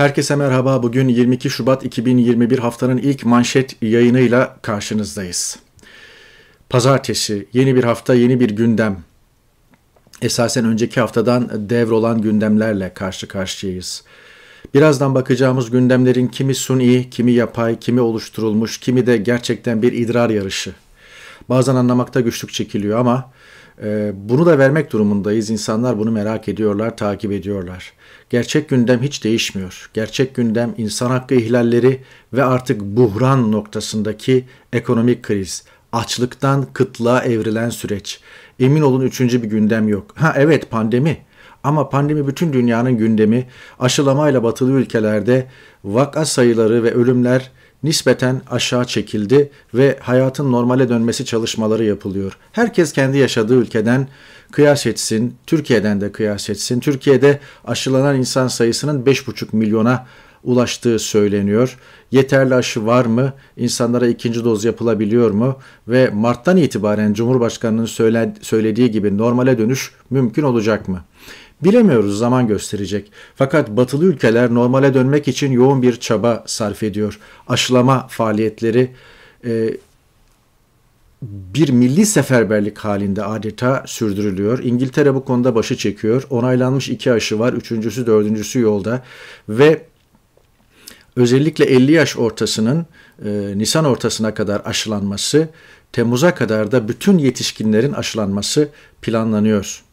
Herkese merhaba. Bugün 22 Şubat 2021 haftanın ilk manşet yayınıyla karşınızdayız. Pazartesi, yeni bir hafta, yeni bir gündem. Esasen önceki haftadan devrolan gündemlerle karşı karşıyayız. Birazdan bakacağımız gündemlerin kimi suni, kimi yapay, kimi oluşturulmuş, kimi de gerçekten bir idrar yarışı. Bazen anlamakta güçlük çekiliyor ama bunu da vermek durumundayız. İnsanlar bunu merak ediyorlar, takip ediyorlar. Gerçek gündem hiç değişmiyor. Gerçek gündem insan hakkı ihlalleri ve artık buhran noktasındaki ekonomik kriz, açlıktan kıtlığa evrilen süreç. Emin olun üçüncü bir gündem yok. Ha evet pandemi. Ama pandemi bütün dünyanın gündemi. Aşılamayla batılı ülkelerde vaka sayıları ve ölümler nispeten aşağı çekildi ve hayatın normale dönmesi çalışmaları yapılıyor. Herkes kendi yaşadığı ülkeden kıyas etsin, Türkiye'den de kıyas etsin. Türkiye'de aşılanan insan sayısının 5,5 milyona ulaştığı söyleniyor. Yeterli aşı var mı? İnsanlara ikinci doz yapılabiliyor mu? Ve Mart'tan itibaren Cumhurbaşkanı'nın söylediği gibi normale dönüş mümkün olacak mı? Bilemiyoruz zaman gösterecek. Fakat batılı ülkeler normale dönmek için yoğun bir çaba sarf ediyor. Aşılama faaliyetleri e, bir milli seferberlik halinde adeta sürdürülüyor. İngiltere bu konuda başı çekiyor. Onaylanmış iki aşı var. Üçüncüsü, dördüncüsü yolda. Ve özellikle 50 yaş ortasının e, Nisan ortasına kadar aşılanması, Temmuz'a kadar da bütün yetişkinlerin aşılanması planlanıyor.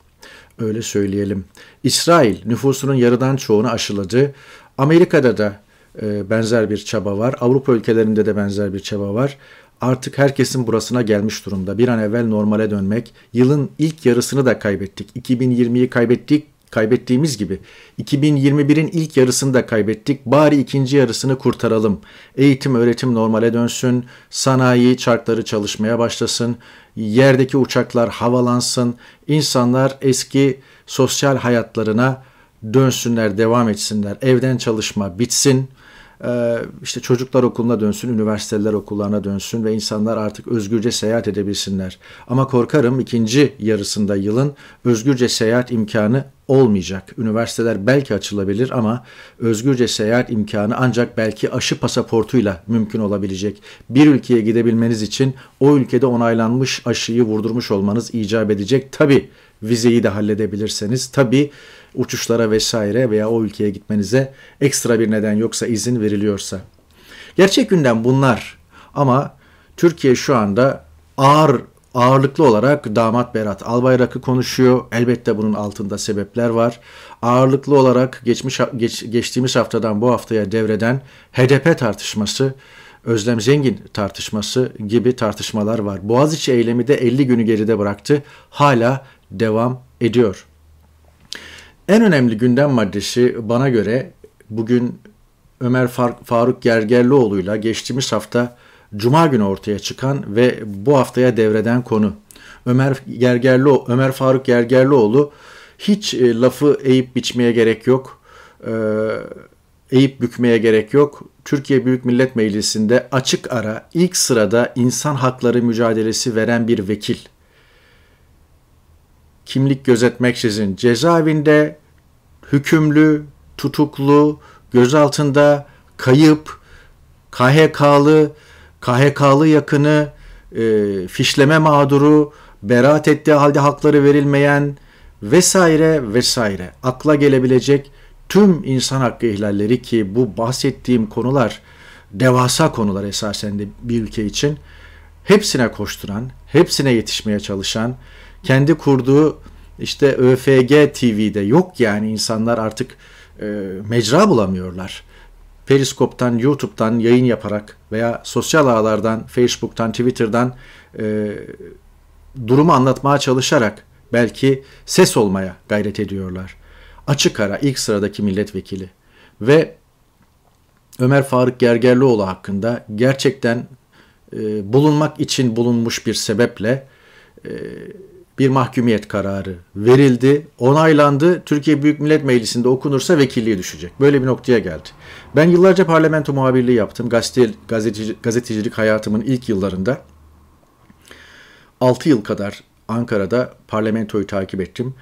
Öyle söyleyelim. İsrail nüfusunun yarıdan çoğunu aşıladı. Amerika'da da e, benzer bir çaba var. Avrupa ülkelerinde de benzer bir çaba var. Artık herkesin burasına gelmiş durumda. Bir an evvel normale dönmek. Yılın ilk yarısını da kaybettik. 2020'yi kaybettik kaybettiğimiz gibi 2021'in ilk yarısını da kaybettik. Bari ikinci yarısını kurtaralım. Eğitim, öğretim normale dönsün. Sanayi çarkları çalışmaya başlasın. Yerdeki uçaklar havalansın. İnsanlar eski sosyal hayatlarına dönsünler, devam etsinler. Evden çalışma bitsin. Ee, işte çocuklar okuluna dönsün, üniversiteler okullarına dönsün ve insanlar artık özgürce seyahat edebilsinler. Ama korkarım ikinci yarısında yılın özgürce seyahat imkanı olmayacak. Üniversiteler belki açılabilir ama özgürce seyahat imkanı ancak belki aşı pasaportuyla mümkün olabilecek. Bir ülkeye gidebilmeniz için o ülkede onaylanmış aşıyı vurdurmuş olmanız icap edecek. Tabi vizeyi de halledebilirseniz, tabi uçuşlara vesaire veya o ülkeye gitmenize ekstra bir neden yoksa izin veriliyorsa. Gerçek gündem bunlar ama Türkiye şu anda ağır ağırlıklı olarak damat Berat Albayrak'ı konuşuyor. Elbette bunun altında sebepler var. Ağırlıklı olarak geçmiş geç, geçtiğimiz haftadan bu haftaya devreden HDP tartışması, Özlem Zengin tartışması gibi tartışmalar var. Boğaziçi eylemi de 50 günü geride bıraktı. Hala devam ediyor. En önemli gündem maddesi bana göre bugün Ömer Faruk Gergerlioğlu'yla geçtiğimiz hafta Cuma günü ortaya çıkan ve bu haftaya devreden konu. Ömer Gergerli Ömer Faruk Gergerlioğlu hiç e, lafı eğip biçmeye gerek yok. E, eğip bükmeye gerek yok. Türkiye Büyük Millet Meclisi'nde açık ara ilk sırada insan hakları mücadelesi veren bir vekil. Kimlik gözetmeksizin cezaevinde hükümlü, tutuklu, gözaltında, kayıp, KHK'lı, KHK'lı yakını, e, fişleme mağduru, beraat ettiği halde hakları verilmeyen vesaire vesaire. Akla gelebilecek tüm insan hakkı ihlalleri ki bu bahsettiğim konular devasa konular esasen de bir ülke için hepsine koşturan, hepsine yetişmeye çalışan, kendi kurduğu işte ÖFG TV'de yok yani insanlar artık e, mecra bulamıyorlar. Periskop'tan, YouTube'dan yayın yaparak veya sosyal ağlardan, Facebook'tan, Twitter'dan e, durumu anlatmaya çalışarak belki ses olmaya gayret ediyorlar. Açık ara ilk sıradaki milletvekili ve Ömer Faruk Gergerlioğlu hakkında gerçekten e, bulunmak için bulunmuş bir sebeple e, bir mahkumiyet kararı verildi, onaylandı. Türkiye Büyük Millet Meclisi'nde okunursa vekilliği düşecek. Böyle bir noktaya geldi. Ben yıllarca parlamento muhabirliği yaptım. Gazete, gazeteci, gazetecilik hayatımın ilk yıllarında. 6 yıl kadar Ankara'da parlamentoyu takip ettim.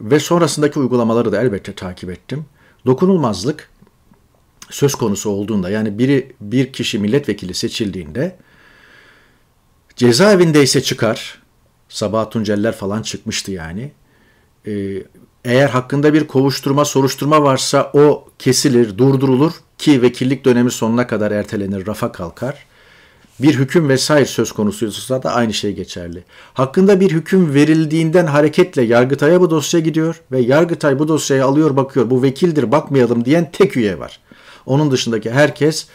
Ve sonrasındaki uygulamaları da elbette takip ettim. Dokunulmazlık söz konusu olduğunda yani biri bir kişi milletvekili seçildiğinde cezaevinde ise çıkar. Sabah Tunceller falan çıkmıştı yani. Ee, eğer hakkında bir kovuşturma, soruşturma varsa o kesilir, durdurulur ki vekillik dönemi sonuna kadar ertelenir, rafa kalkar. Bir hüküm vesaire söz konusuysa da aynı şey geçerli. Hakkında bir hüküm verildiğinden hareketle Yargıtay'a bu dosya gidiyor ve Yargıtay bu dosyayı alıyor bakıyor bu vekildir bakmayalım diyen tek üye var. Onun dışındaki herkes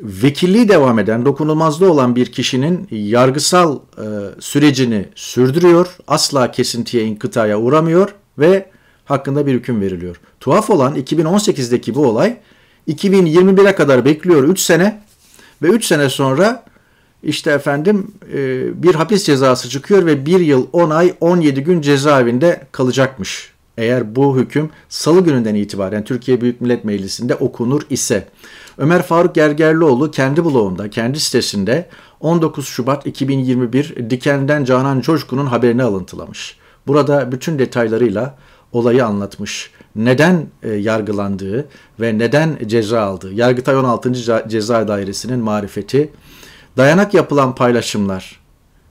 vekilliği devam eden, dokunulmazlığı olan bir kişinin yargısal e, sürecini sürdürüyor. Asla kesintiye, inkıtaya uğramıyor ve hakkında bir hüküm veriliyor. Tuhaf olan 2018'deki bu olay 2021'e kadar bekliyor 3 sene ve 3 sene sonra işte efendim e, bir hapis cezası çıkıyor ve 1 yıl 10 ay 17 gün cezaevinde kalacakmış. Eğer bu hüküm salı gününden itibaren Türkiye Büyük Millet Meclisi'nde okunur ise Ömer Faruk Gergerlioğlu kendi blogunda, kendi sitesinde 19 Şubat 2021 Diken'den Canan Coşkun'un haberini alıntılamış. Burada bütün detaylarıyla olayı anlatmış. Neden e, yargılandığı ve neden ceza aldığı. Yargıtay 16. Ceza Dairesi'nin marifeti. Dayanak yapılan paylaşımlar.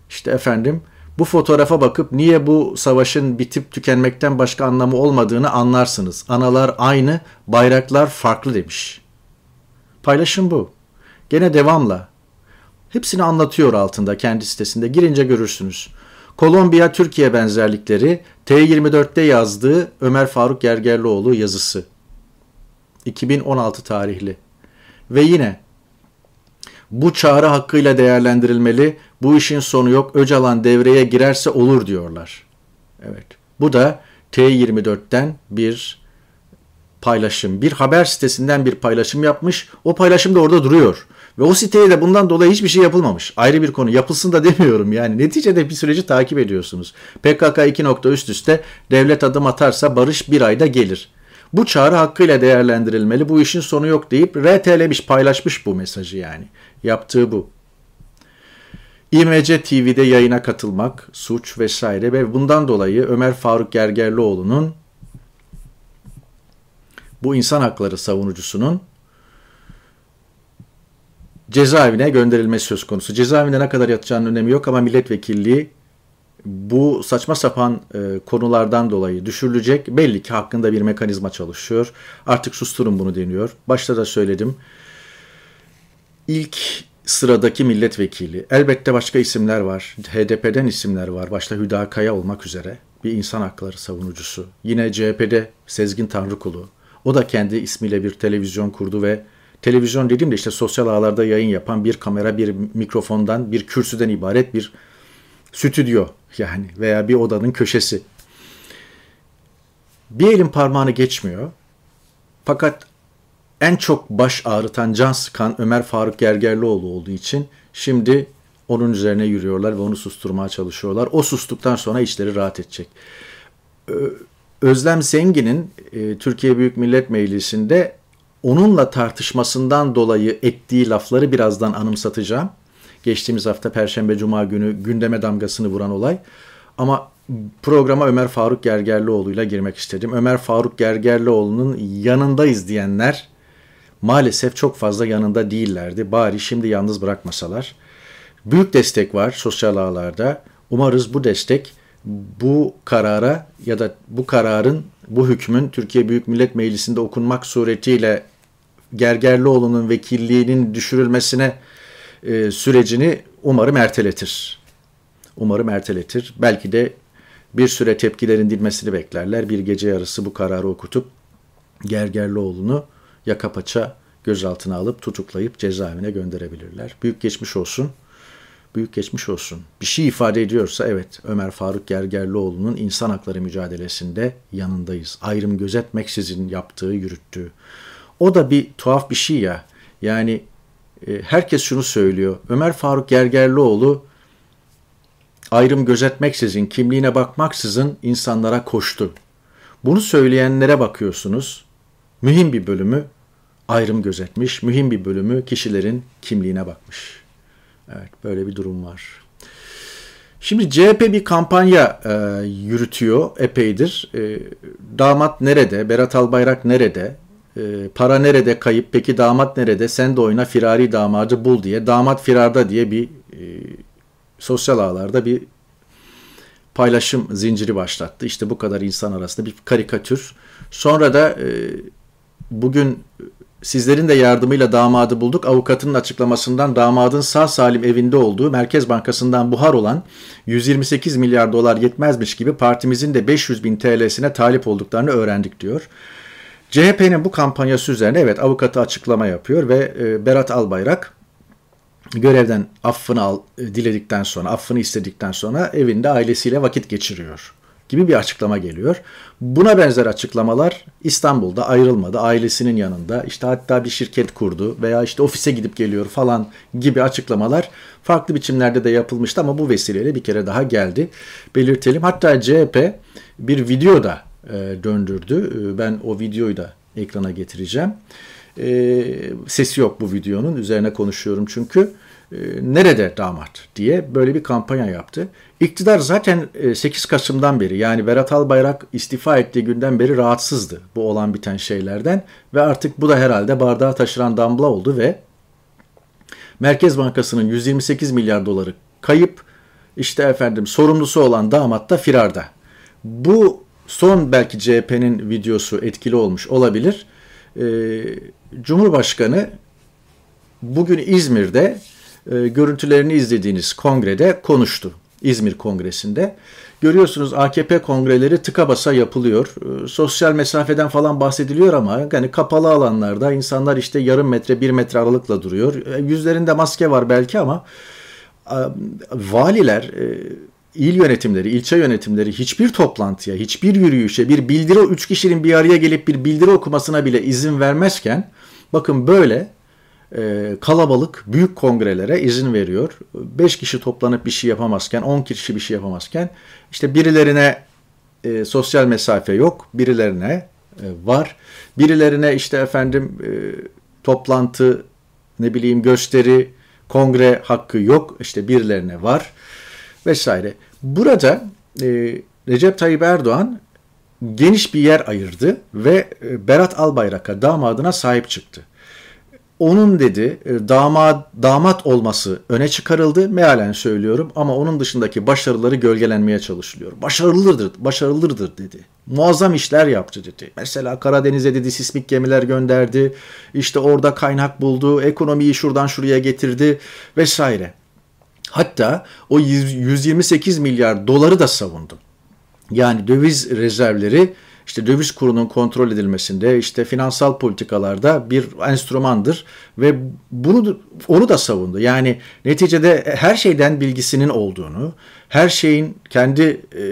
İşte efendim bu fotoğrafa bakıp niye bu savaşın bitip tükenmekten başka anlamı olmadığını anlarsınız. Analar aynı, bayraklar farklı demiş. Paylaşım bu. Gene devamla. Hepsini anlatıyor altında kendi sitesinde. Girince görürsünüz. Kolombiya Türkiye benzerlikleri T24'te yazdığı Ömer Faruk Gergerlioğlu yazısı. 2016 tarihli. Ve yine bu çağrı hakkıyla değerlendirilmeli. Bu işin sonu yok. Öcalan devreye girerse olur diyorlar. Evet. Bu da T24'ten bir paylaşım. Bir haber sitesinden bir paylaşım yapmış. O paylaşım da orada duruyor. Ve o siteye de bundan dolayı hiçbir şey yapılmamış. Ayrı bir konu. Yapılsın da demiyorum yani. Neticede bir süreci takip ediyorsunuz. PKK 2 nokta üst üste devlet adım atarsa barış bir ayda gelir. Bu çağrı hakkıyla değerlendirilmeli. Bu işin sonu yok deyip RT'lemiş, paylaşmış bu mesajı yani. Yaptığı bu. İMC TV'de yayına katılmak, suç vesaire ve bundan dolayı Ömer Faruk Gergerlioğlu'nun bu insan hakları savunucusunun cezaevine gönderilmesi söz konusu. Cezaevinde ne kadar yatacağının önemi yok ama milletvekilliği bu saçma sapan e, konulardan dolayı düşürülecek. Belli ki hakkında bir mekanizma çalışıyor. Artık susturun bunu deniyor. Başta da söyledim. İlk sıradaki milletvekili. Elbette başka isimler var. HDP'den isimler var. Başta Hüda Kaya olmak üzere bir insan hakları savunucusu. Yine CHP'de Sezgin Tanrıkulu. O da kendi ismiyle bir televizyon kurdu ve televizyon dediğimde işte sosyal ağlarda yayın yapan bir kamera, bir mikrofondan, bir kürsüden ibaret bir stüdyo yani veya bir odanın köşesi. Bir elin parmağını geçmiyor. Fakat en çok baş ağrıtan, can sıkan Ömer Faruk Gergerlioğlu olduğu için şimdi onun üzerine yürüyorlar ve onu susturmaya çalışıyorlar. O sustuktan sonra işleri rahat edecek. Özlem Zengin'in e, Türkiye Büyük Millet Meclisi'nde onunla tartışmasından dolayı ettiği lafları birazdan anımsatacağım. Geçtiğimiz hafta Perşembe Cuma günü gündeme damgasını vuran olay. Ama programa Ömer Faruk Gergerlioğlu ile girmek istedim. Ömer Faruk Gergerlioğlu'nun yanındayız diyenler maalesef çok fazla yanında değillerdi. Bari şimdi yalnız bırakmasalar. Büyük destek var sosyal ağlarda. Umarız bu destek bu karara ya da bu kararın, bu hükmün Türkiye Büyük Millet Meclisi'nde okunmak suretiyle Gergerlioğlu'nun vekilliğinin düşürülmesine e, sürecini umarım erteletir. Umarım erteletir. Belki de bir süre tepkilerin dinmesini beklerler. Bir gece yarısı bu kararı okutup Gergerlioğlu'nu yaka paça gözaltına alıp tutuklayıp cezaevine gönderebilirler. Büyük geçmiş olsun. Büyük geçmiş olsun. Bir şey ifade ediyorsa evet Ömer Faruk Gergerlioğlu'nun insan hakları mücadelesinde yanındayız. Ayrım gözetmeksizin yaptığı, yürüttüğü. O da bir tuhaf bir şey ya. Yani e, herkes şunu söylüyor. Ömer Faruk Gergerlioğlu ayrım gözetmeksizin, kimliğine bakmaksızın insanlara koştu. Bunu söyleyenlere bakıyorsunuz. Mühim bir bölümü ayrım gözetmiş, mühim bir bölümü kişilerin kimliğine bakmış. Evet, böyle bir durum var. Şimdi CHP bir kampanya e, yürütüyor epeydir. E, damat nerede? Berat Albayrak nerede? e, para nerede kayıp peki damat nerede sen de oyna firari damadı bul diye damat firarda diye bir e, sosyal ağlarda bir paylaşım zinciri başlattı. İşte bu kadar insan arasında bir karikatür. Sonra da e, bugün sizlerin de yardımıyla damadı bulduk. Avukatının açıklamasından damadın sağ salim evinde olduğu Merkez Bankası'ndan buhar olan 128 milyar dolar yetmezmiş gibi partimizin de 500 bin TL'sine talip olduklarını öğrendik diyor. CHP'nin bu kampanyası üzerine evet avukatı açıklama yapıyor ve e, Berat Albayrak görevden affını al, e, diledikten sonra, affını istedikten sonra evinde ailesiyle vakit geçiriyor gibi bir açıklama geliyor. Buna benzer açıklamalar İstanbul'da ayrılmadı. Ailesinin yanında işte hatta bir şirket kurdu veya işte ofise gidip geliyor falan gibi açıklamalar farklı biçimlerde de yapılmıştı ama bu vesileyle bir kere daha geldi. Belirtelim. Hatta CHP bir video da e, döndürdü. E, ben o videoyu da ekrana getireceğim. E, sesi yok bu videonun. Üzerine konuşuyorum çünkü. E, nerede damat diye böyle bir kampanya yaptı. İktidar zaten 8 e, Kasım'dan beri yani Berat Albayrak istifa ettiği günden beri rahatsızdı bu olan biten şeylerden ve artık bu da herhalde bardağı taşıran damla oldu ve Merkez Bankası'nın 128 milyar doları kayıp işte efendim sorumlusu olan damat da firarda. Bu son belki CHP'nin videosu etkili olmuş olabilir. Ee, Cumhurbaşkanı bugün İzmir'de e, görüntülerini izlediğiniz kongrede konuştu. İzmir Kongresi'nde. Görüyorsunuz AKP kongreleri tıka basa yapılıyor. E, sosyal mesafeden falan bahsediliyor ama yani kapalı alanlarda insanlar işte yarım metre bir metre aralıkla duruyor. E, yüzlerinde maske var belki ama valiler, il yönetimleri, ilçe yönetimleri hiçbir toplantıya, hiçbir yürüyüşe, bir bildiri, üç kişinin bir araya gelip bir bildiri okumasına bile izin vermezken bakın böyle e, kalabalık büyük kongrelere izin veriyor. 5 kişi toplanıp bir şey yapamazken, 10 kişi bir şey yapamazken işte birilerine e, sosyal mesafe yok, birilerine e, var. Birilerine işte efendim e, toplantı, ne bileyim gösteri, kongre hakkı yok. işte birilerine var vesaire. Burada e, Recep Tayyip Erdoğan geniş bir yer ayırdı ve e, Berat Albayrak'a damadına sahip çıktı onun dedi e, damat damat olması öne çıkarıldı. Mealen söylüyorum ama onun dışındaki başarıları gölgelenmeye çalışılıyor. Başarılıdır, başarılıdır dedi. Muazzam işler yaptı dedi. Mesela Karadeniz'e dedi sismik gemiler gönderdi. İşte orada kaynak buldu. Ekonomiyi şuradan şuraya getirdi vesaire. Hatta o 128 milyar doları da savundum. Yani döviz rezervleri işte döviz kurunun kontrol edilmesinde, işte finansal politikalarda bir enstrümandır ve bunu onu da savundu. Yani neticede her şeyden bilgisinin olduğunu, her şeyin kendi e,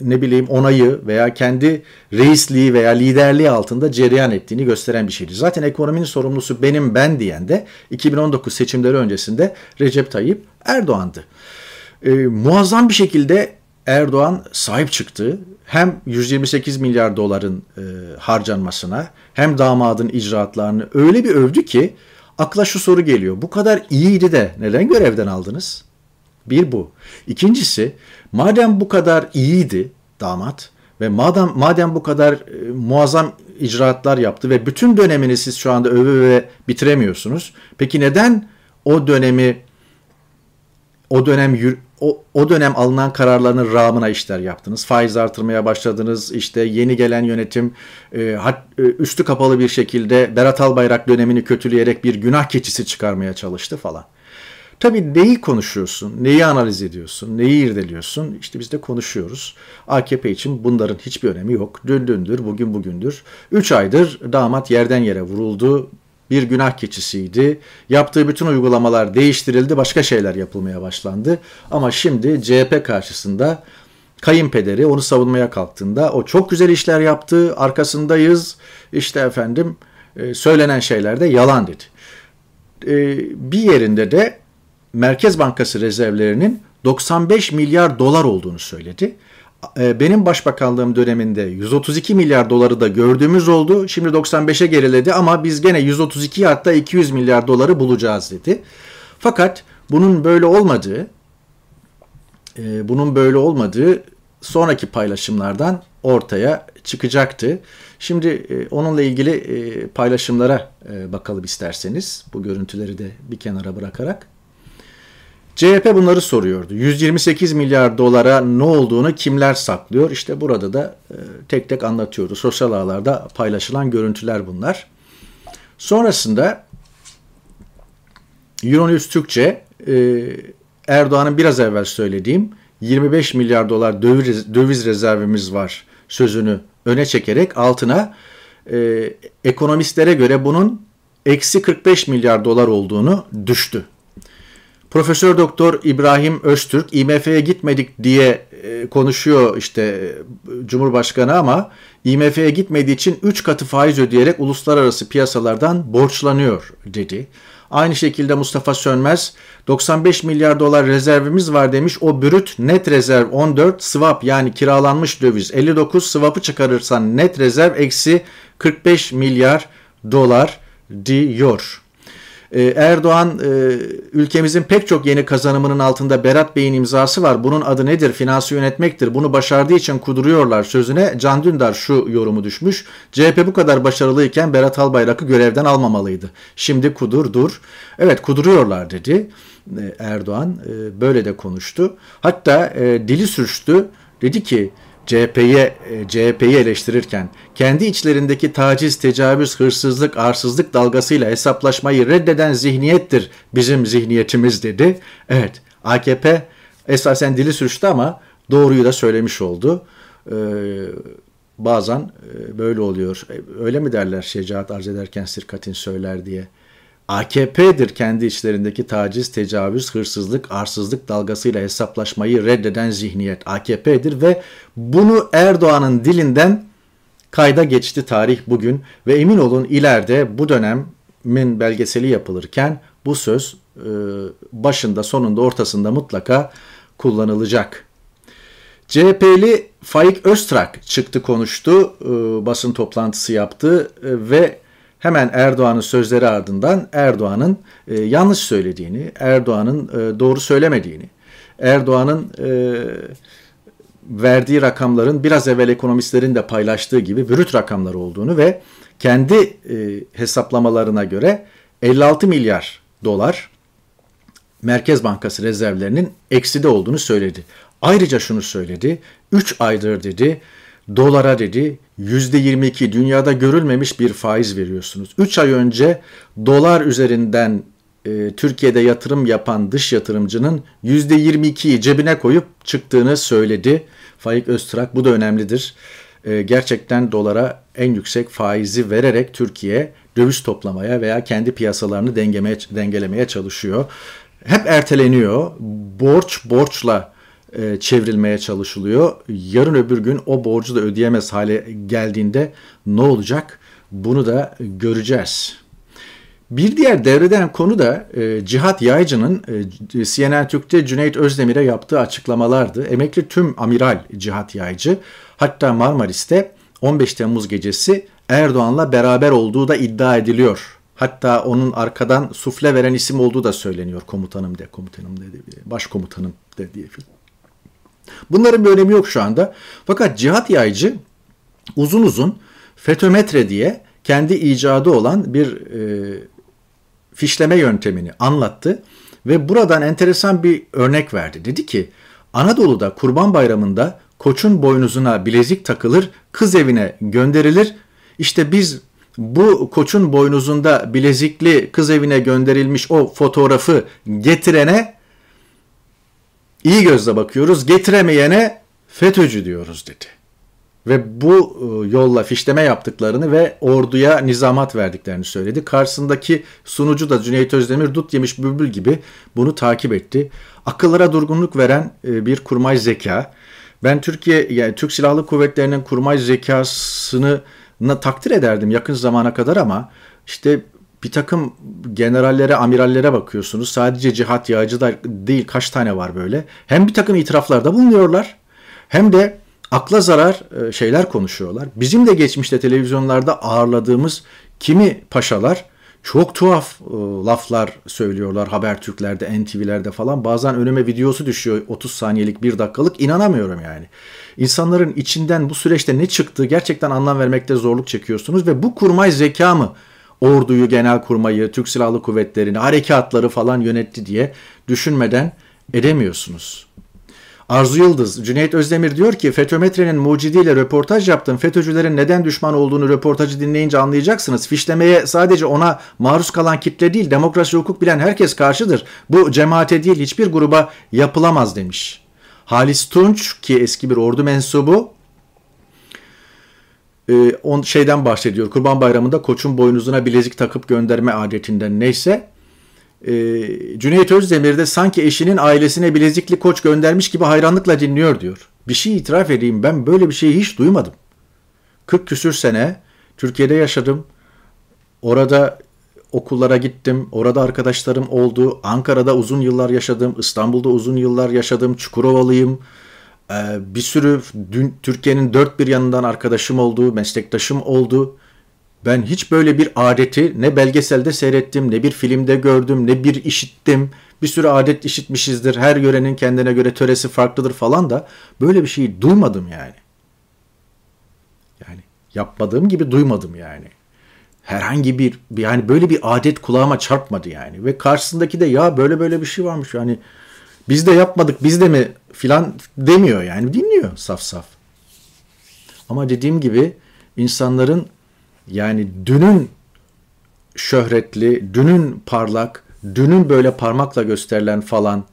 ne bileyim onayı veya kendi reisliği veya liderliği altında cereyan ettiğini gösteren bir şeydi. Zaten ekonominin sorumlusu benim ben diyen de 2019 seçimleri öncesinde Recep Tayyip Erdoğan'dı. E, muazzam bir şekilde Erdoğan sahip çıktı. Hem 128 milyar doların e, harcanmasına hem damadın icraatlarını öyle bir övdü ki akla şu soru geliyor. Bu kadar iyiydi de neden görevden aldınız? Bir bu. İkincisi madem bu kadar iyiydi damat ve madem madem bu kadar e, muazzam icraatlar yaptı ve bütün dönemini siz şu anda öve öve bitiremiyorsunuz. Peki neden o dönemi o dönem o, o dönem alınan kararların rağmına işler yaptınız. Faiz artırmaya başladınız. İşte yeni gelen yönetim e, hat, e, üstü kapalı bir şekilde Berat Albayrak dönemini kötüleyerek bir günah keçisi çıkarmaya çalıştı falan. Tabii neyi konuşuyorsun, neyi analiz ediyorsun, neyi irdeliyorsun? İşte biz de konuşuyoruz. AKP için bunların hiçbir önemi yok. Dün dündür, bugün bugündür. Üç aydır damat yerden yere vuruldu bir günah keçisiydi. Yaptığı bütün uygulamalar değiştirildi, başka şeyler yapılmaya başlandı. Ama şimdi CHP karşısında kayınpederi onu savunmaya kalktığında o çok güzel işler yaptı, arkasındayız. İşte efendim e, söylenen şeyler de yalan dedi. E, bir yerinde de Merkez Bankası rezervlerinin 95 milyar dolar olduğunu söyledi. E, benim başbakanlığım döneminde 132 milyar doları da gördüğümüz oldu. Şimdi 95'e geriledi ama biz gene 132 hatta 200 milyar doları bulacağız dedi. Fakat bunun böyle olmadığı e, bunun böyle olmadığı sonraki paylaşımlardan ortaya çıkacaktı. Şimdi e, onunla ilgili paylaşımlara bakalım isterseniz. Bu görüntüleri de bir kenara bırakarak. CHP bunları soruyordu. 128 milyar dolara ne olduğunu kimler saklıyor? İşte burada da e, tek tek anlatıyordu. Sosyal ağlarda paylaşılan görüntüler bunlar. Sonrasında Euronews Türkçe e, Erdoğan'ın biraz evvel söylediğim 25 milyar dolar döviz, rezervimiz var sözünü öne çekerek altına e, ekonomistlere göre bunun eksi 45 milyar dolar olduğunu düştü. Profesör Doktor İbrahim Öztürk IMF'ye gitmedik diye e, konuşuyor işte e, Cumhurbaşkanı ama IMF'ye gitmediği için 3 katı faiz ödeyerek uluslararası piyasalardan borçlanıyor dedi. Aynı şekilde Mustafa Sönmez 95 milyar dolar rezervimiz var demiş. O brüt net rezerv 14 swap yani kiralanmış döviz 59 swap'ı çıkarırsan net rezerv eksi 45 milyar dolar diyor. Ee, Erdoğan e, ülkemizin pek çok yeni kazanımının altında Berat Bey'in imzası var. Bunun adı nedir? Finansı yönetmektir. Bunu başardığı için kuduruyorlar sözüne Can Dündar şu yorumu düşmüş. CHP bu kadar başarılıyken Berat Albayrak'ı görevden almamalıydı. Şimdi kudur dur. Evet kuduruyorlar dedi e, Erdoğan. E, böyle de konuştu. Hatta dili sürçtü. Dedi ki CHP'ye e, CHP'yi eleştirirken kendi içlerindeki taciz, tecavüz, hırsızlık, arsızlık dalgasıyla hesaplaşmayı reddeden zihniyettir bizim zihniyetimiz dedi. Evet AKP esasen dili sürçtü ama doğruyu da söylemiş oldu. Ee, bazen e, böyle oluyor. E, öyle mi derler şecaat arz ederken sirkatin söyler diye. AKP'dir kendi içlerindeki taciz, tecavüz, hırsızlık, arsızlık dalgasıyla hesaplaşmayı reddeden zihniyet AKP'dir ve bunu Erdoğan'ın dilinden kayda geçti tarih bugün ve emin olun ileride bu dönemin belgeseli yapılırken bu söz e, başında, sonunda, ortasında mutlaka kullanılacak. CHP'li Faik Öztrak çıktı konuştu, e, basın toplantısı yaptı e, ve hemen Erdoğan'ın sözleri ardından Erdoğan'ın e, yanlış söylediğini, Erdoğan'ın e, doğru söylemediğini, Erdoğan'ın e, verdiği rakamların biraz evvel ekonomistlerin de paylaştığı gibi brüt rakamlar olduğunu ve kendi e, hesaplamalarına göre 56 milyar dolar Merkez Bankası rezervlerinin ekside olduğunu söyledi. Ayrıca şunu söyledi. 3 aydır dedi dolara dedi %22 dünyada görülmemiş bir faiz veriyorsunuz. 3 ay önce dolar üzerinden e, Türkiye'de yatırım yapan dış yatırımcının %22'yi cebine koyup çıktığını söyledi. Faik Öztrak bu da önemlidir. E, gerçekten dolara en yüksek faizi vererek Türkiye döviz toplamaya veya kendi piyasalarını dengemeye, dengelemeye çalışıyor. Hep erteleniyor. Borç borçla e, çevrilmeye çalışılıyor. Yarın öbür gün o borcu da ödeyemez hale geldiğinde ne olacak? Bunu da göreceğiz. Bir diğer devreden konu da e, Cihat Yaycı'nın e, CNN Türk'te Cüneyt Özdemir'e yaptığı açıklamalardı. Emekli tüm amiral Cihat Yaycı hatta Marmaris'te 15 Temmuz gecesi Erdoğan'la beraber olduğu da iddia ediliyor. Hatta onun arkadan sufle veren isim olduğu da söyleniyor komutanım de, komutanım de, başkomutanım de diye. Bunların bir önemi yok şu anda. Fakat cihat yaycı uzun uzun FETÖmetre diye kendi icadı olan bir e, fişleme yöntemini anlattı ve buradan enteresan bir örnek verdi. Dedi ki Anadolu'da Kurban Bayramı'nda koçun boynuzuna bilezik takılır, kız evine gönderilir. İşte biz bu koçun boynuzunda bilezikli kız evine gönderilmiş o fotoğrafı getirene iyi gözle bakıyoruz. Getiremeyene FETÖ'cü diyoruz dedi. Ve bu e, yolla fişleme yaptıklarını ve orduya nizamat verdiklerini söyledi. Karşısındaki sunucu da Cüneyt Özdemir dut yemiş bülbül gibi bunu takip etti. Akıllara durgunluk veren e, bir kurmay zeka. Ben Türkiye yani Türk Silahlı Kuvvetleri'nin kurmay zekasını takdir ederdim yakın zamana kadar ama işte bir takım generallere, amirallere bakıyorsunuz. Sadece cihat yağcı da değil kaç tane var böyle. Hem bir takım itiraflarda bulunuyorlar hem de akla zarar e, şeyler konuşuyorlar. Bizim de geçmişte televizyonlarda ağırladığımız kimi paşalar çok tuhaf e, laflar söylüyorlar Habertürk'lerde, NTV'lerde falan. Bazen önüme videosu düşüyor 30 saniyelik, 1 dakikalık. inanamıyorum yani. İnsanların içinden bu süreçte ne çıktığı gerçekten anlam vermekte zorluk çekiyorsunuz ve bu kurmay zeka mı orduyu, genel kurmayı, Türk Silahlı Kuvvetleri'ni, harekatları falan yönetti diye düşünmeden edemiyorsunuz. Arzu Yıldız, Cüneyt Özdemir diyor ki FETÖ-METRE'nin mucidiyle röportaj yaptım. FETÖ'cülerin neden düşman olduğunu röportajı dinleyince anlayacaksınız. Fişlemeye sadece ona maruz kalan kitle değil, demokrasi hukuk bilen herkes karşıdır. Bu cemaate değil hiçbir gruba yapılamaz demiş. Halis Tunç ki eski bir ordu mensubu e, on şeyden bahsediyor. Kurban Bayramı'nda koçun boynuzuna bilezik takıp gönderme adetinden neyse e, Cüneyt Özdemir de sanki eşinin ailesine bilezikli koç göndermiş gibi hayranlıkla dinliyor diyor. Bir şey itiraf edeyim ben böyle bir şeyi hiç duymadım. 40 küsür sene Türkiye'de yaşadım. Orada okullara gittim. Orada arkadaşlarım oldu. Ankara'da uzun yıllar yaşadım. İstanbul'da uzun yıllar yaşadım. Çukurovalıyım. Ee, bir sürü Türkiye'nin dört bir yanından arkadaşım oldu, meslektaşım oldu. Ben hiç böyle bir adeti ne belgeselde seyrettim, ne bir filmde gördüm, ne bir işittim. Bir sürü adet işitmişizdir. Her yörenin kendine göre töresi farklıdır falan da böyle bir şeyi duymadım yani. Yani yapmadığım gibi duymadım yani. Herhangi bir yani böyle bir adet kulağıma çarpmadı yani. Ve karşısındaki de ya böyle böyle bir şey varmış yani biz de yapmadık biz de mi filan demiyor yani dinliyor saf saf. Ama dediğim gibi insanların yani dünün şöhretli, dünün parlak, dünün böyle parmakla gösterilen falan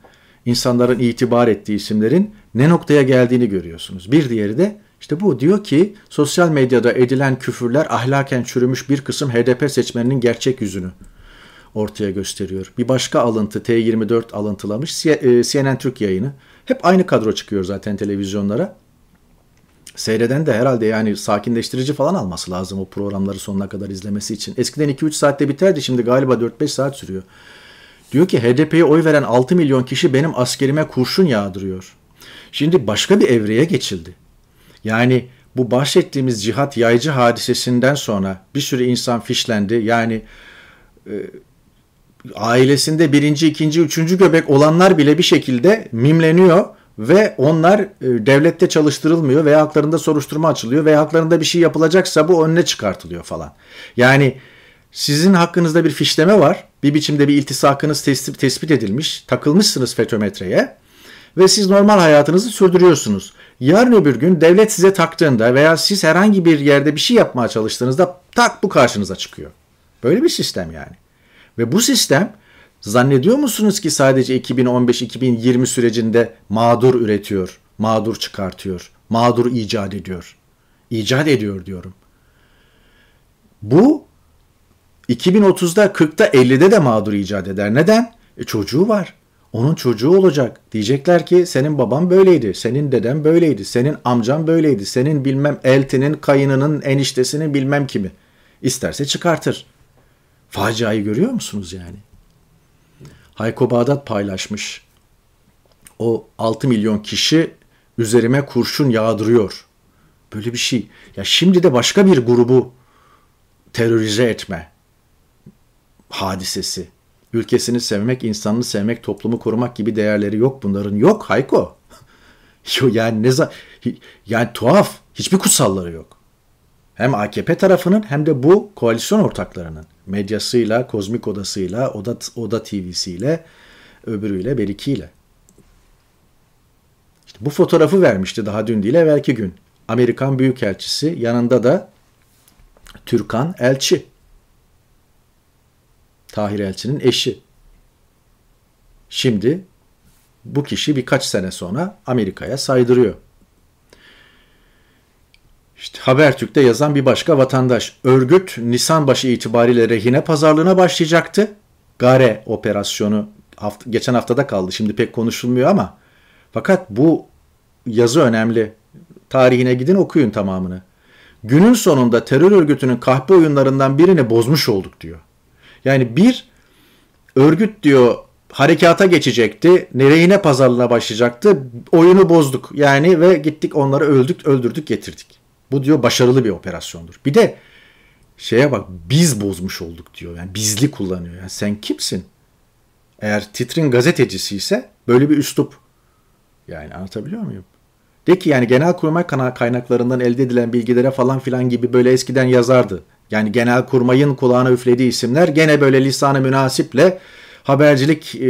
insanların itibar ettiği isimlerin ne noktaya geldiğini görüyorsunuz. Bir diğeri de işte bu diyor ki sosyal medyada edilen küfürler ahlaken çürümüş bir kısım HDP seçmeninin gerçek yüzünü ortaya gösteriyor. Bir başka alıntı T24 alıntılamış CNN e, Türk yayını. Hep aynı kadro çıkıyor zaten televizyonlara seyreden de herhalde yani sakinleştirici falan alması lazım o programları sonuna kadar izlemesi için. Eskiden 2-3 saatte biterdi şimdi galiba 4-5 saat sürüyor. Diyor ki HDP'ye oy veren 6 milyon kişi benim askerime kurşun yağdırıyor. Şimdi başka bir evreye geçildi. Yani bu bahsettiğimiz cihat yaycı hadisesinden sonra bir sürü insan fişlendi. Yani e, ailesinde birinci, ikinci, üçüncü göbek olanlar bile bir şekilde mimleniyor ve onlar e, devlette çalıştırılmıyor veya haklarında soruşturma açılıyor veya haklarında bir şey yapılacaksa bu önüne çıkartılıyor falan. Yani sizin hakkınızda bir fişleme var. Bir biçimde bir iltisakınız tespit, edilmiş. Takılmışsınız FETÖ-METRE'ye ve siz normal hayatınızı sürdürüyorsunuz. Yarın öbür gün devlet size taktığında veya siz herhangi bir yerde bir şey yapmaya çalıştığınızda tak bu karşınıza çıkıyor. Böyle bir sistem yani. Ve bu sistem Zannediyor musunuz ki sadece 2015-2020 sürecinde mağdur üretiyor, mağdur çıkartıyor, mağdur icat ediyor? İcat ediyor diyorum. Bu 2030'da 40'ta 50'de de mağdur icat eder. Neden? E çocuğu var. Onun çocuğu olacak. Diyecekler ki senin baban böyleydi, senin deden böyleydi, senin amcan böyleydi, senin bilmem eltinin, kayınının, eniştesinin bilmem kimi. İsterse çıkartır. Faciayı görüyor musunuz yani? Hayko Bağdat paylaşmış. O 6 milyon kişi üzerime kurşun yağdırıyor. Böyle bir şey. Ya şimdi de başka bir grubu terörize etme hadisesi. Ülkesini sevmek, insanını sevmek, toplumu korumak gibi değerleri yok bunların. Yok Hayko. yani ne yani tuhaf. Hiçbir kutsalları yok. Hem AKP tarafının hem de bu koalisyon ortaklarının medyasıyla, kozmik odasıyla, Oda, Oda TV'siyle, öbürüyle, berikiyle. İşte bu fotoğrafı vermişti daha dün değil evvelki gün. Amerikan Büyükelçisi yanında da Türkan Elçi. Tahir Elçi'nin eşi. Şimdi bu kişi birkaç sene sonra Amerika'ya saydırıyor. İşte Habertürk'te yazan bir başka vatandaş. Örgüt Nisan başı itibariyle rehine pazarlığına başlayacaktı. Gare operasyonu hafta, geçen haftada kaldı. Şimdi pek konuşulmuyor ama fakat bu yazı önemli. Tarihine gidin okuyun tamamını. Günün sonunda terör örgütünün kahpe oyunlarından birini bozmuş olduk diyor. Yani bir örgüt diyor harekata geçecekti. Nereyine pazarlığına başlayacaktı. Oyunu bozduk. Yani ve gittik onları öldük, öldürdük, getirdik. Bu diyor başarılı bir operasyondur. Bir de şeye bak biz bozmuş olduk diyor. Yani bizli kullanıyor. Yani sen kimsin? Eğer titrin gazetecisi ise böyle bir üslup. Yani anlatabiliyor muyum? De ki yani genel kurmay kaynaklarından elde edilen bilgilere falan filan gibi böyle eskiden yazardı. Yani genel kurmayın kulağına üflediği isimler gene böyle lisanı münasiple habercilik e,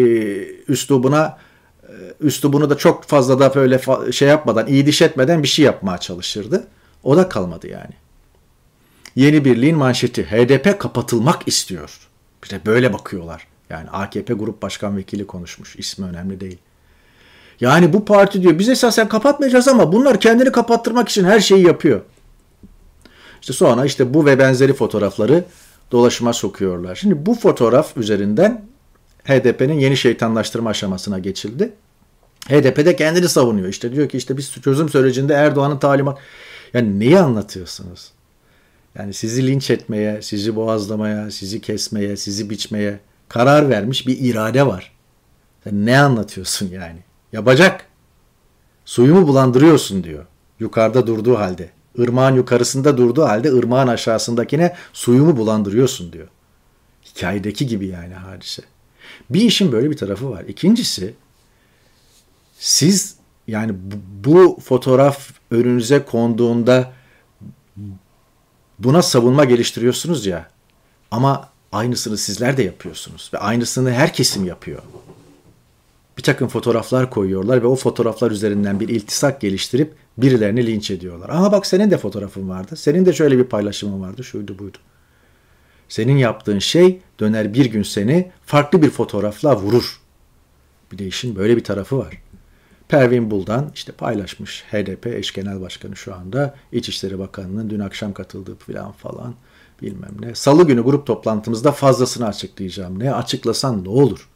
üslubuna e, üslubunu da çok fazla da böyle fa- şey yapmadan, iyi diş etmeden bir şey yapmaya çalışırdı. O da kalmadı yani. Yeni Birliğin manşeti HDP kapatılmak istiyor. De böyle bakıyorlar. Yani AKP Grup Başkan Vekili konuşmuş. İsmi önemli değil. Yani bu parti diyor biz esasen kapatmayacağız ama bunlar kendini kapattırmak için her şeyi yapıyor. İşte sonra işte bu ve benzeri fotoğrafları dolaşıma sokuyorlar. Şimdi bu fotoğraf üzerinden HDP'nin yeni şeytanlaştırma aşamasına geçildi. HDP de kendini savunuyor. İşte diyor ki işte biz çözüm sürecinde Erdoğan'ın talimat... Yani neyi anlatıyorsunuz? Yani sizi linç etmeye, sizi boğazlamaya, sizi kesmeye, sizi biçmeye karar vermiş bir irade var. Sen ne anlatıyorsun yani? Yapacak. Suyumu bulandırıyorsun diyor. Yukarıda durduğu halde. Irmağın yukarısında durduğu halde ırmağın aşağısındakine suyumu bulandırıyorsun diyor. Hikayedeki gibi yani hadise. Bir işin böyle bir tarafı var. İkincisi siz yani bu, bu fotoğraf önünüze konduğunda buna savunma geliştiriyorsunuz ya ama aynısını sizler de yapıyorsunuz ve aynısını her kesim yapıyor. Bir takım fotoğraflar koyuyorlar ve o fotoğraflar üzerinden bir iltisak geliştirip birilerini linç ediyorlar. Ama bak senin de fotoğrafın vardı. Senin de şöyle bir paylaşımın vardı. Şuydu buydu. Senin yaptığın şey döner bir gün seni farklı bir fotoğrafla vurur. Bir de işin böyle bir tarafı var. Pervin Buldan işte paylaşmış HDP eş genel başkanı şu anda İçişleri Bakanı'nın dün akşam katıldığı falan falan bilmem ne. Salı günü grup toplantımızda fazlasını açıklayacağım. Ne açıklasan ne olur?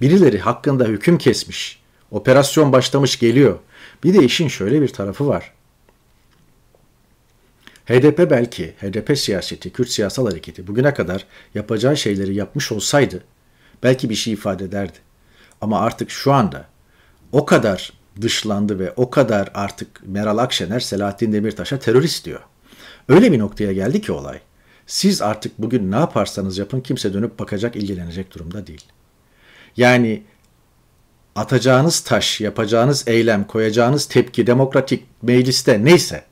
Birileri hakkında hüküm kesmiş. Operasyon başlamış geliyor. Bir de işin şöyle bir tarafı var. HDP belki, HDP siyaseti, Kürt siyasal hareketi bugüne kadar yapacağı şeyleri yapmış olsaydı belki bir şey ifade ederdi. Ama artık şu anda o kadar dışlandı ve o kadar artık Meral Akşener Selahattin Demirtaş'a terörist diyor. Öyle bir noktaya geldi ki olay. Siz artık bugün ne yaparsanız yapın kimse dönüp bakacak, ilgilenecek durumda değil. Yani atacağınız taş, yapacağınız eylem, koyacağınız tepki demokratik mecliste neyse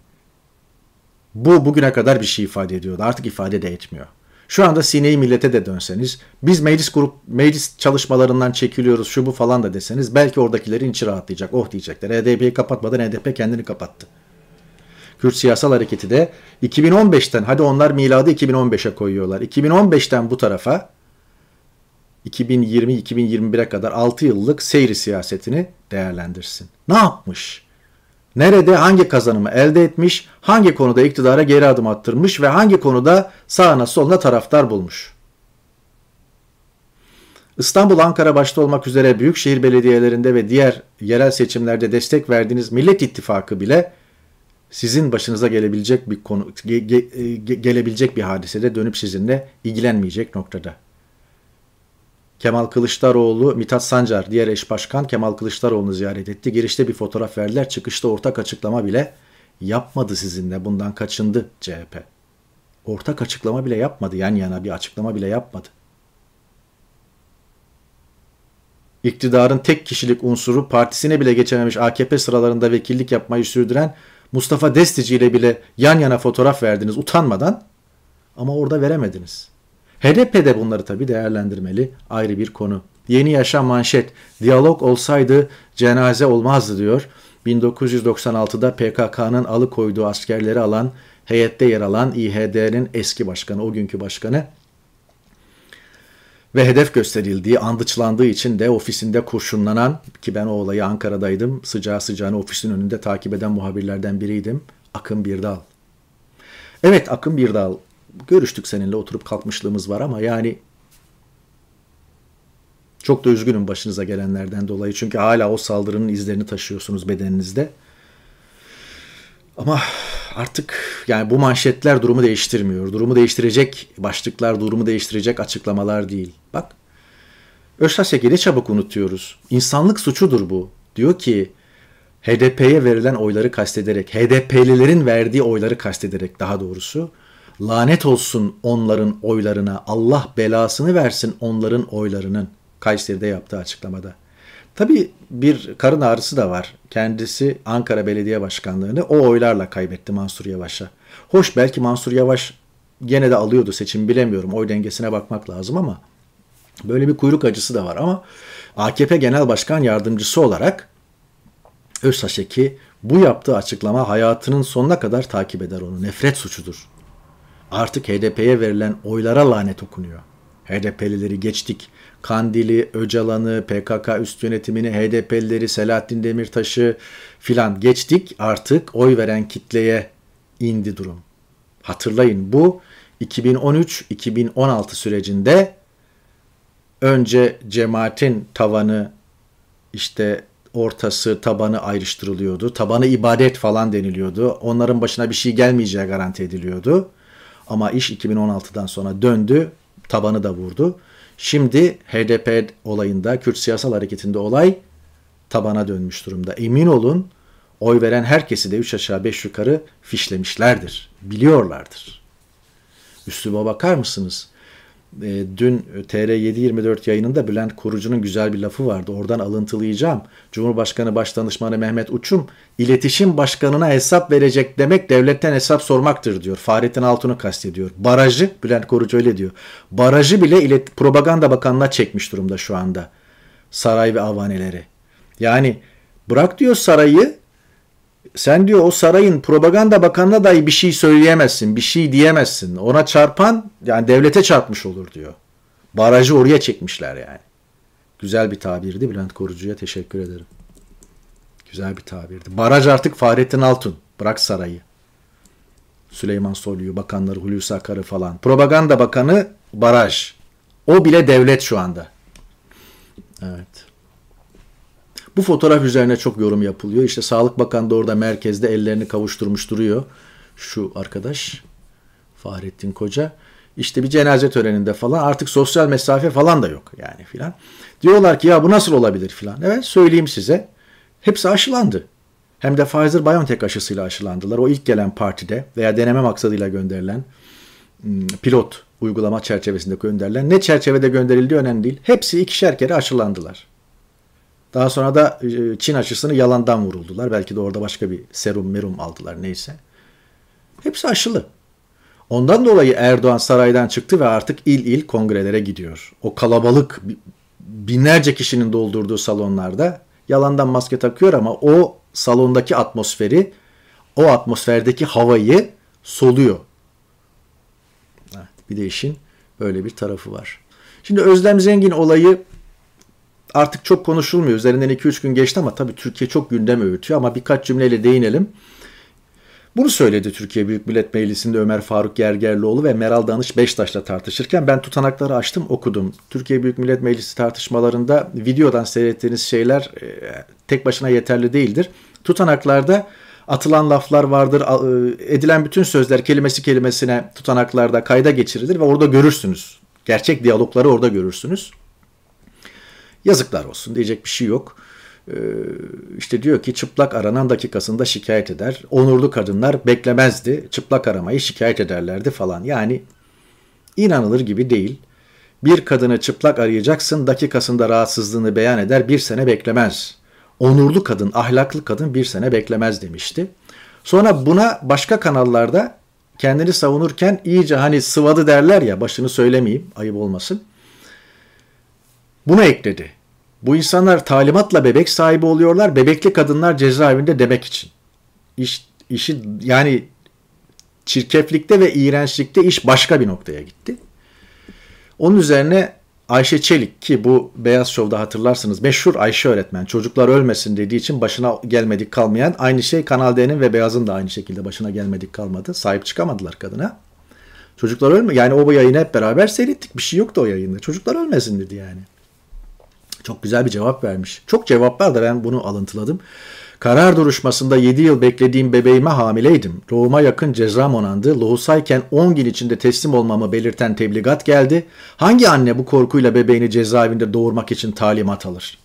bu bugüne kadar bir şey ifade ediyordu. Artık ifade de etmiyor. Şu anda sineyi millete de dönseniz, biz meclis grup meclis çalışmalarından çekiliyoruz şu bu falan da deseniz belki oradakilerin içi rahatlayacak. Oh diyecekler. HDP'yi kapatmadan HDP kendini kapattı. Kürt siyasal hareketi de 2015'ten hadi onlar miladı 2015'e koyuyorlar. 2015'ten bu tarafa 2020-2021'e kadar 6 yıllık seyri siyasetini değerlendirsin. Ne yapmış? Nerede hangi kazanımı elde etmiş, hangi konuda iktidara geri adım attırmış ve hangi konuda sağına soluna taraftar bulmuş. İstanbul, Ankara başta olmak üzere büyükşehir belediyelerinde ve diğer yerel seçimlerde destek verdiğiniz Millet İttifakı bile sizin başınıza gelebilecek bir konu ge, ge, ge, gelebilecek bir hadisede dönüp sizinle ilgilenmeyecek noktada. Kemal Kılıçdaroğlu, Mithat Sancar, diğer eş başkan Kemal Kılıçdaroğlu'nu ziyaret etti. Girişte bir fotoğraf verdiler. Çıkışta ortak açıklama bile yapmadı sizinle. Bundan kaçındı CHP. Ortak açıklama bile yapmadı. Yan yana bir açıklama bile yapmadı. İktidarın tek kişilik unsuru partisine bile geçememiş AKP sıralarında vekillik yapmayı sürdüren Mustafa Destici ile bile yan yana fotoğraf verdiniz utanmadan ama orada veremediniz. HDP de bunları tabi değerlendirmeli ayrı bir konu. Yeni Yaşam manşet, diyalog olsaydı cenaze olmazdı diyor. 1996'da PKK'nın alıkoyduğu askerleri alan, heyette yer alan İHD'nin eski başkanı, o günkü başkanı ve hedef gösterildiği, andıçlandığı için de ofisinde kurşunlanan ki ben o olayı Ankara'daydım. Sıcağı sıcağına ofisin önünde takip eden muhabirlerden biriydim. Akın Birdal. Evet Akın Birdal görüştük seninle oturup kalkmışlığımız var ama yani çok da üzgünüm başınıza gelenlerden dolayı. Çünkü hala o saldırının izlerini taşıyorsunuz bedeninizde. Ama artık yani bu manşetler durumu değiştirmiyor. Durumu değiştirecek başlıklar, durumu değiştirecek açıklamalar değil. Bak Öztasek'i çabuk unutuyoruz. İnsanlık suçudur bu. Diyor ki HDP'ye verilen oyları kastederek, HDP'lilerin verdiği oyları kastederek daha doğrusu Lanet olsun onların oylarına. Allah belasını versin onların oylarının. Kayseri'de yaptığı açıklamada. Tabii bir karın ağrısı da var. Kendisi Ankara Belediye Başkanlığı'nı o oylarla kaybetti Mansur Yavaş'a. Hoş belki Mansur Yavaş gene de alıyordu seçim bilemiyorum. Oy dengesine bakmak lazım ama böyle bir kuyruk acısı da var ama AKP Genel Başkan Yardımcısı olarak Özsaçeki bu yaptığı açıklama hayatının sonuna kadar takip eder onu. Nefret suçudur. Artık HDP'ye verilen oylara lanet okunuyor. HDP'lileri geçtik. Kandil'i, Öcalan'ı, PKK üst yönetimini, HDP'lileri, Selahattin Demirtaş'ı filan geçtik. Artık oy veren kitleye indi durum. Hatırlayın bu 2013-2016 sürecinde önce cemaatin tavanı işte ortası tabanı ayrıştırılıyordu. Tabanı ibadet falan deniliyordu. Onların başına bir şey gelmeyeceği garanti ediliyordu. Ama iş 2016'dan sonra döndü. Tabanı da vurdu. Şimdi HDP olayında, Kürt siyasal hareketinde olay tabana dönmüş durumda. Emin olun oy veren herkesi de 3 aşağı 5 yukarı fişlemişlerdir. Biliyorlardır. Üsluba bakar mısınız? E, dün TR724 yayınında Bülent Kurucu'nun güzel bir lafı vardı. Oradan alıntılayacağım. Cumhurbaşkanı Başdanışmanı Mehmet Uçum, iletişim başkanına hesap verecek demek devletten hesap sormaktır diyor. Fahrettin Altun'u kastediyor. Barajı, Bülent Kurucu öyle diyor. Barajı bile ilet propaganda bakanına çekmiş durumda şu anda. Saray ve avaneleri. Yani bırak diyor sarayı, sen diyor o sarayın propaganda bakanına dahi bir şey söyleyemezsin, bir şey diyemezsin. Ona çarpan yani devlete çarpmış olur diyor. Barajı oraya çekmişler yani. Güzel bir tabirdi. Bülent Korucu'ya teşekkür ederim. Güzel bir tabirdi. Baraj artık Fahrettin Altun. Bırak sarayı. Süleyman Soylu'yu, bakanları Hulusi Akar'ı falan. Propaganda bakanı baraj. O bile devlet şu anda. Evet. Bu fotoğraf üzerine çok yorum yapılıyor. İşte Sağlık Bakanı da orada merkezde ellerini kavuşturmuş duruyor. Şu arkadaş Fahrettin Koca. İşte bir cenaze töreninde falan artık sosyal mesafe falan da yok yani filan. Diyorlar ki ya bu nasıl olabilir filan. Evet söyleyeyim size. Hepsi aşılandı. Hem de Pfizer-BioNTech aşısıyla aşılandılar. O ilk gelen partide veya deneme maksadıyla gönderilen hmm, pilot uygulama çerçevesinde gönderilen ne çerçevede gönderildiği önemli değil. Hepsi ikişer kere aşılandılar. Daha sonra da e, Çin aşısını yalandan vuruldular. Belki de orada başka bir serum merum aldılar neyse. Hepsi aşılı. Ondan dolayı Erdoğan saraydan çıktı ve artık il il kongrelere gidiyor. O kalabalık binlerce kişinin doldurduğu salonlarda yalandan maske takıyor ama o salondaki atmosferi, o atmosferdeki havayı soluyor. Bir de işin böyle bir tarafı var. Şimdi Özlem Zengin olayı artık çok konuşulmuyor. Üzerinden 2-3 gün geçti ama tabii Türkiye çok gündem öğütüyor ama birkaç cümleyle değinelim. Bunu söyledi Türkiye Büyük Millet Meclisi'nde Ömer Faruk Gergerlioğlu ve Meral Danış Beştaş'la tartışırken ben tutanakları açtım okudum. Türkiye Büyük Millet Meclisi tartışmalarında videodan seyrettiğiniz şeyler e, tek başına yeterli değildir. Tutanaklarda atılan laflar vardır, e, edilen bütün sözler kelimesi kelimesine tutanaklarda kayda geçirilir ve orada görürsünüz. Gerçek diyalogları orada görürsünüz. Yazıklar olsun diyecek bir şey yok. Ee, işte diyor ki çıplak aranan dakikasında şikayet eder. Onurlu kadınlar beklemezdi. Çıplak aramayı şikayet ederlerdi falan. Yani inanılır gibi değil. Bir kadını çıplak arayacaksın dakikasında rahatsızlığını beyan eder bir sene beklemez. Onurlu kadın, ahlaklı kadın bir sene beklemez demişti. Sonra buna başka kanallarda kendini savunurken iyice hani sıvadı derler ya başını söylemeyeyim ayıp olmasın. Bunu ekledi. Bu insanlar talimatla bebek sahibi oluyorlar. Bebekli kadınlar cezaevinde demek için. İş, işi yani çirkeflikte ve iğrençlikte iş başka bir noktaya gitti. Onun üzerine Ayşe Çelik ki bu Beyaz Şov'da hatırlarsınız meşhur Ayşe öğretmen çocuklar ölmesin dediği için başına gelmedik kalmayan aynı şey Kanal D'nin ve Beyaz'ın da aynı şekilde başına gelmedik kalmadı. Sahip çıkamadılar kadına. Çocuklar ölme yani o yayını hep beraber seyrettik bir şey yoktu o yayında. Çocuklar ölmesin dedi yani. Çok güzel bir cevap vermiş. Çok cevap var da ben bunu alıntıladım. Karar duruşmasında 7 yıl beklediğim bebeğime hamileydim. Doğuma yakın cezam onandı. Loğusayken 10 gün içinde teslim olmamı belirten tebligat geldi. Hangi anne bu korkuyla bebeğini cezaevinde doğurmak için talimat alır?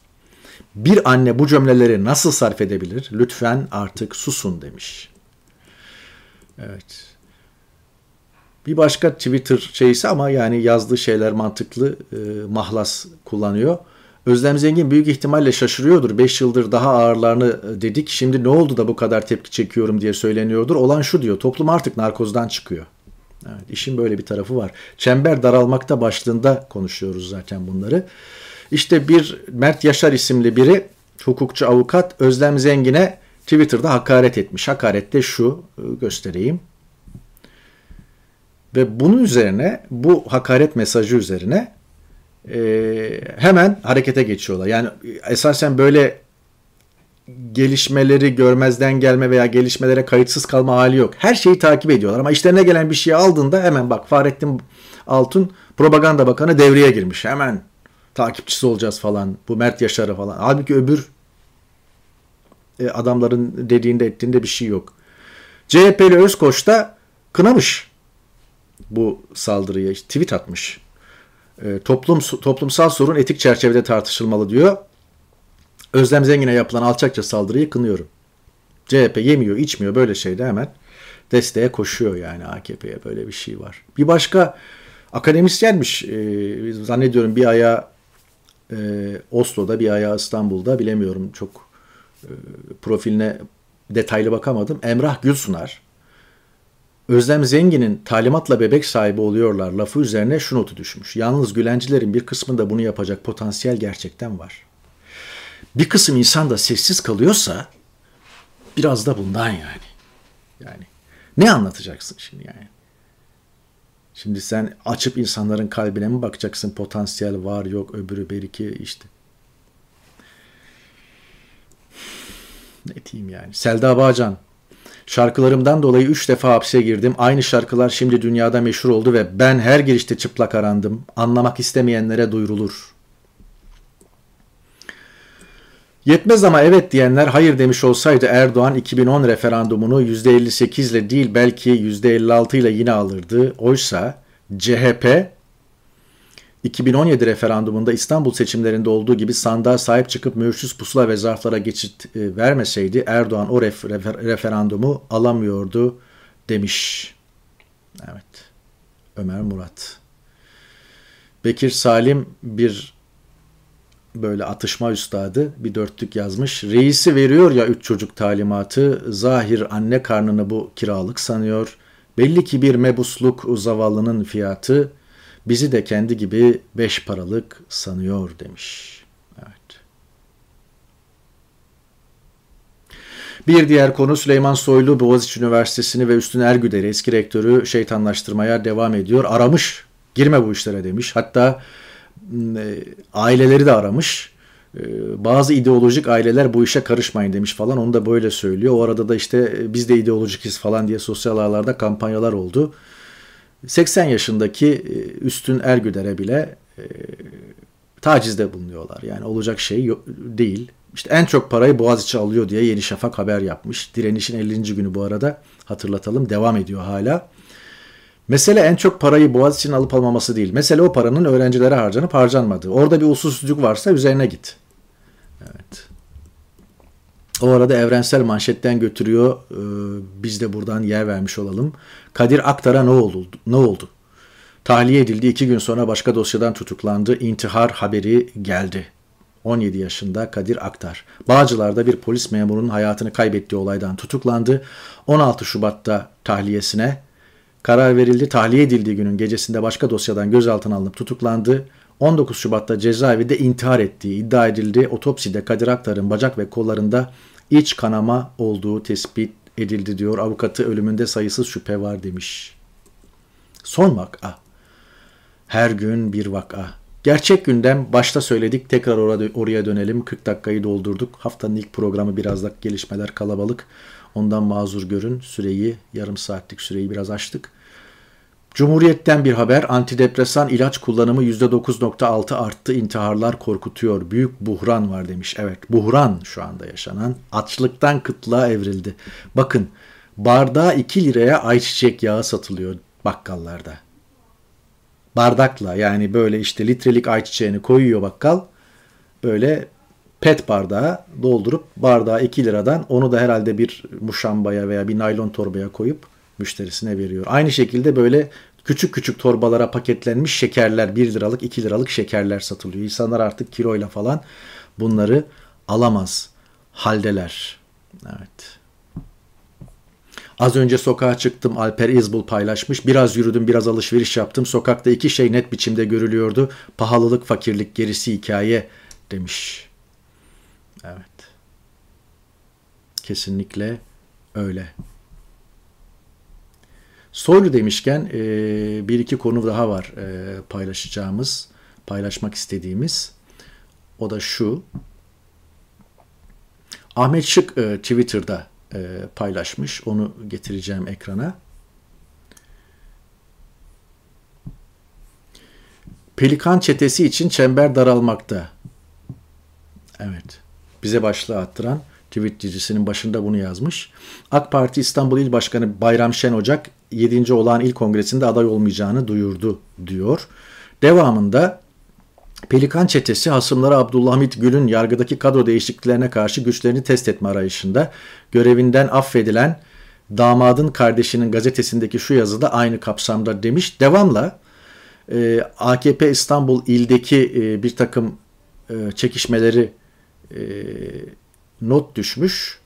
Bir anne bu cümleleri nasıl sarf edebilir? Lütfen artık susun demiş. Evet. Bir başka Twitter şeysi ama yani yazdığı şeyler mantıklı e, mahlas kullanıyor. Özlem Zengin büyük ihtimalle şaşırıyordur. 5 yıldır daha ağırlarını e, dedik. Şimdi ne oldu da bu kadar tepki çekiyorum diye söyleniyordur. Olan şu diyor. Toplum artık narkozdan çıkıyor. Evet, işin böyle bir tarafı var. Çember daralmakta başlığında konuşuyoruz zaten bunları. İşte bir Mert Yaşar isimli biri hukukçu avukat Özlem Zengin'e Twitter'da hakaret etmiş. Hakaret de şu e, göstereyim. Ve bunun üzerine bu hakaret mesajı üzerine e, hemen harekete geçiyorlar. Yani esasen böyle gelişmeleri görmezden gelme veya gelişmelere kayıtsız kalma hali yok. Her şeyi takip ediyorlar ama işlerine gelen bir şeyi aldığında hemen bak Fahrettin Altun propaganda bakanı devreye girmiş. Hemen takipçisi olacağız falan. Bu Mert Yaşar'ı falan. Halbuki öbür e, adamların dediğinde ettiğinde bir şey yok. CHP'li Özkoç da kınamış bu saldırıyı. Tweet atmış. E, toplum Toplumsal sorun etik çerçevede tartışılmalı diyor. Özlem Zengin'e yapılan alçakça saldırıyı kınıyorum. CHP yemiyor, içmiyor böyle şeyde hemen desteğe koşuyor yani AKP'ye böyle bir şey var. Bir başka akademisyenmiş e, zannediyorum bir ayağı e, Oslo'da bir ayağı İstanbul'da bilemiyorum çok e, profiline detaylı bakamadım. Emrah Gülsunar Özlem Zengin'in talimatla bebek sahibi oluyorlar lafı üzerine şu notu düşmüş. Yalnız Gülencilerin bir kısmında bunu yapacak potansiyel gerçekten var. Bir kısım insan da sessiz kalıyorsa biraz da bundan yani. Yani ne anlatacaksın şimdi yani? Şimdi sen açıp insanların kalbine mi bakacaksın potansiyel var yok öbürü beriki işte. Ne diyeyim yani. Selda Bağcan Şarkılarımdan dolayı üç defa hapse girdim. Aynı şarkılar şimdi dünyada meşhur oldu ve ben her girişte çıplak arandım. Anlamak istemeyenlere duyurulur. Yetmez ama evet diyenler hayır demiş olsaydı Erdoğan 2010 referandumunu %58 ile değil belki %56 ile yine alırdı. Oysa CHP 2017 referandumunda İstanbul seçimlerinde olduğu gibi sandığa sahip çıkıp mürşüz pusula ve zarflara geçit e, vermeseydi Erdoğan o ref, refer, referandumu alamıyordu demiş. Evet. Ömer Murat. Bekir Salim bir böyle atışma üstadı bir dörtlük yazmış. Reisi veriyor ya üç çocuk talimatı. Zahir anne karnını bu kiralık sanıyor. Belli ki bir mebusluk zavallının fiyatı. Bizi de kendi gibi beş paralık sanıyor demiş. Evet. Bir diğer konu Süleyman Soylu Boğaziçi Üniversitesi'ni ve Üstün Ergüder'i eski rektörü şeytanlaştırmaya devam ediyor. Aramış, girme bu işlere demiş. Hatta e, aileleri de aramış. E, bazı ideolojik aileler bu işe karışmayın demiş falan. Onu da böyle söylüyor. O arada da işte biz de ideolojikiz falan diye sosyal ağlarda kampanyalar oldu. 80 yaşındaki e, Üstün Ergüder'e bile e, tacizde bulunuyorlar. Yani olacak şey değil. İşte en çok parayı Boğaziçi alıyor diye Yeni Şafak haber yapmış. Direnişin 50. günü bu arada hatırlatalım devam ediyor hala. Mesele en çok parayı Boğaziçi'nin alıp almaması değil. Mesele o paranın öğrencilere harcanıp harcanmadığı. Orada bir usulsüzlük varsa üzerine git. Evet. O arada evrensel manşetten götürüyor. Ee, biz de buradan yer vermiş olalım. Kadir Aktar'a ne oldu? Ne oldu? Tahliye edildi. iki gün sonra başka dosyadan tutuklandı. İntihar haberi geldi. 17 yaşında Kadir Aktar. Bağcılar'da bir polis memurunun hayatını kaybettiği olaydan tutuklandı. 16 Şubat'ta tahliyesine karar verildi. Tahliye edildiği günün gecesinde başka dosyadan gözaltına alınıp tutuklandı. 19 Şubat'ta cezaevinde intihar ettiği iddia edildi. Otopside Kadir Aktar'ın bacak ve kollarında iç kanama olduğu tespit edildi diyor. Avukatı ölümünde sayısız şüphe var demiş. Son vaka. Her gün bir vaka. Gerçek gündem başta söyledik tekrar oraya dönelim. 40 dakikayı doldurduk. Haftanın ilk programı biraz da gelişmeler kalabalık. Ondan mazur görün. Süreyi yarım saatlik süreyi biraz açtık. Cumhuriyet'ten bir haber. Antidepresan ilaç kullanımı %9.6 arttı. İntiharlar korkutuyor. Büyük buhran var demiş. Evet buhran şu anda yaşanan. Açlıktan kıtlığa evrildi. Bakın bardağa 2 liraya ayçiçek yağı satılıyor bakkallarda. Bardakla yani böyle işte litrelik ayçiçeğini koyuyor bakkal. Böyle pet bardağa doldurup bardağı 2 liradan onu da herhalde bir muşambaya veya bir naylon torbaya koyup müşterisine veriyor. Aynı şekilde böyle küçük küçük torbalara paketlenmiş şekerler 1 liralık 2 liralık şekerler satılıyor. İnsanlar artık kiloyla falan bunları alamaz haldeler. Evet. Az önce sokağa çıktım Alper İzbul paylaşmış. Biraz yürüdüm biraz alışveriş yaptım. Sokakta iki şey net biçimde görülüyordu. Pahalılık fakirlik gerisi hikaye demiş. Evet. Kesinlikle öyle. Soylu demişken e, bir iki konu daha var e, paylaşacağımız, paylaşmak istediğimiz. O da şu. Ahmet Şık e, Twitter'da e, paylaşmış. Onu getireceğim ekrana. Pelikan çetesi için çember daralmakta. Evet. Bize başlığı attıran tweet dizisinin başında bunu yazmış. AK Parti İstanbul İl Başkanı Bayram Şen Ocak 7. olağan il kongresinde aday olmayacağını duyurdu diyor. Devamında Pelikan çetesi hasımları Abdülhamit Gül'ün yargıdaki kadro değişikliklerine karşı güçlerini test etme arayışında görevinden affedilen damadın kardeşinin gazetesindeki şu yazıda aynı kapsamda demiş. Devamla e, AKP İstanbul ildeki e, bir takım e, çekişmeleri e, not düşmüş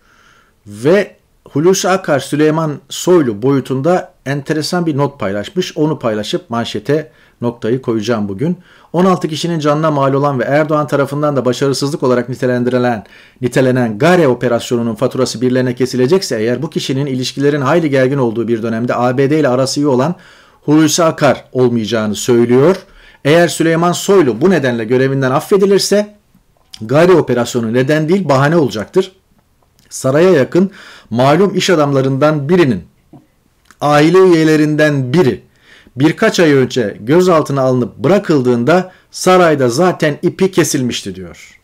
ve Hulusi Akar Süleyman Soylu boyutunda enteresan bir not paylaşmış. Onu paylaşıp manşete noktayı koyacağım bugün. 16 kişinin canına mal olan ve Erdoğan tarafından da başarısızlık olarak nitelendirilen nitelenen Gare operasyonunun faturası birilerine kesilecekse eğer bu kişinin ilişkilerin hayli gergin olduğu bir dönemde ABD ile arası iyi olan Hulusi Akar olmayacağını söylüyor. Eğer Süleyman Soylu bu nedenle görevinden affedilirse Gare operasyonu neden değil bahane olacaktır. Saraya yakın malum iş adamlarından birinin aile üyelerinden biri birkaç ay önce gözaltına alınıp bırakıldığında sarayda zaten ipi kesilmişti diyor.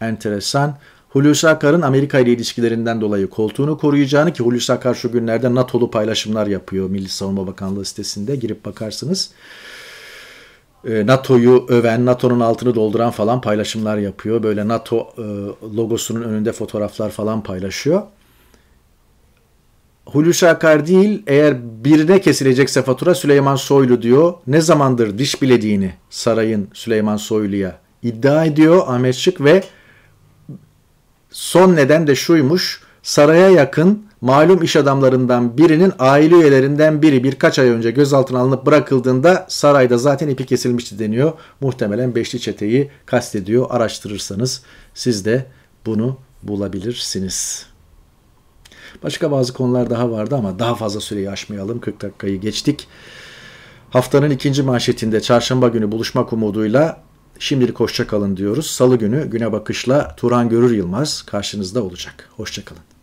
Enteresan. Hulusi Akar'ın Amerika ile ilişkilerinden dolayı koltuğunu koruyacağını ki Hulusi Akar şu günlerde NATO'lu paylaşımlar yapıyor Milli Savunma Bakanlığı sitesinde girip bakarsınız. Ee, NATO'yu öven, NATO'nun altını dolduran falan paylaşımlar yapıyor. Böyle NATO e, logosunun önünde fotoğraflar falan paylaşıyor. Hulusi Akar değil eğer birine kesilecekse fatura Süleyman Soylu diyor. Ne zamandır diş bilediğini sarayın Süleyman Soylu'ya iddia ediyor Ahmet Şık ve son neden de şuymuş. Saraya yakın malum iş adamlarından birinin aile üyelerinden biri birkaç ay önce gözaltına alınıp bırakıldığında sarayda zaten ipi kesilmişti deniyor. Muhtemelen Beşli Çete'yi kastediyor. Araştırırsanız siz de bunu bulabilirsiniz. Başka bazı konular daha vardı ama daha fazla süreyi aşmayalım. 40 dakikayı geçtik. Haftanın ikinci manşetinde çarşamba günü buluşmak umuduyla şimdilik hoşçakalın diyoruz. Salı günü güne bakışla Turan Görür Yılmaz karşınızda olacak. Hoşçakalın.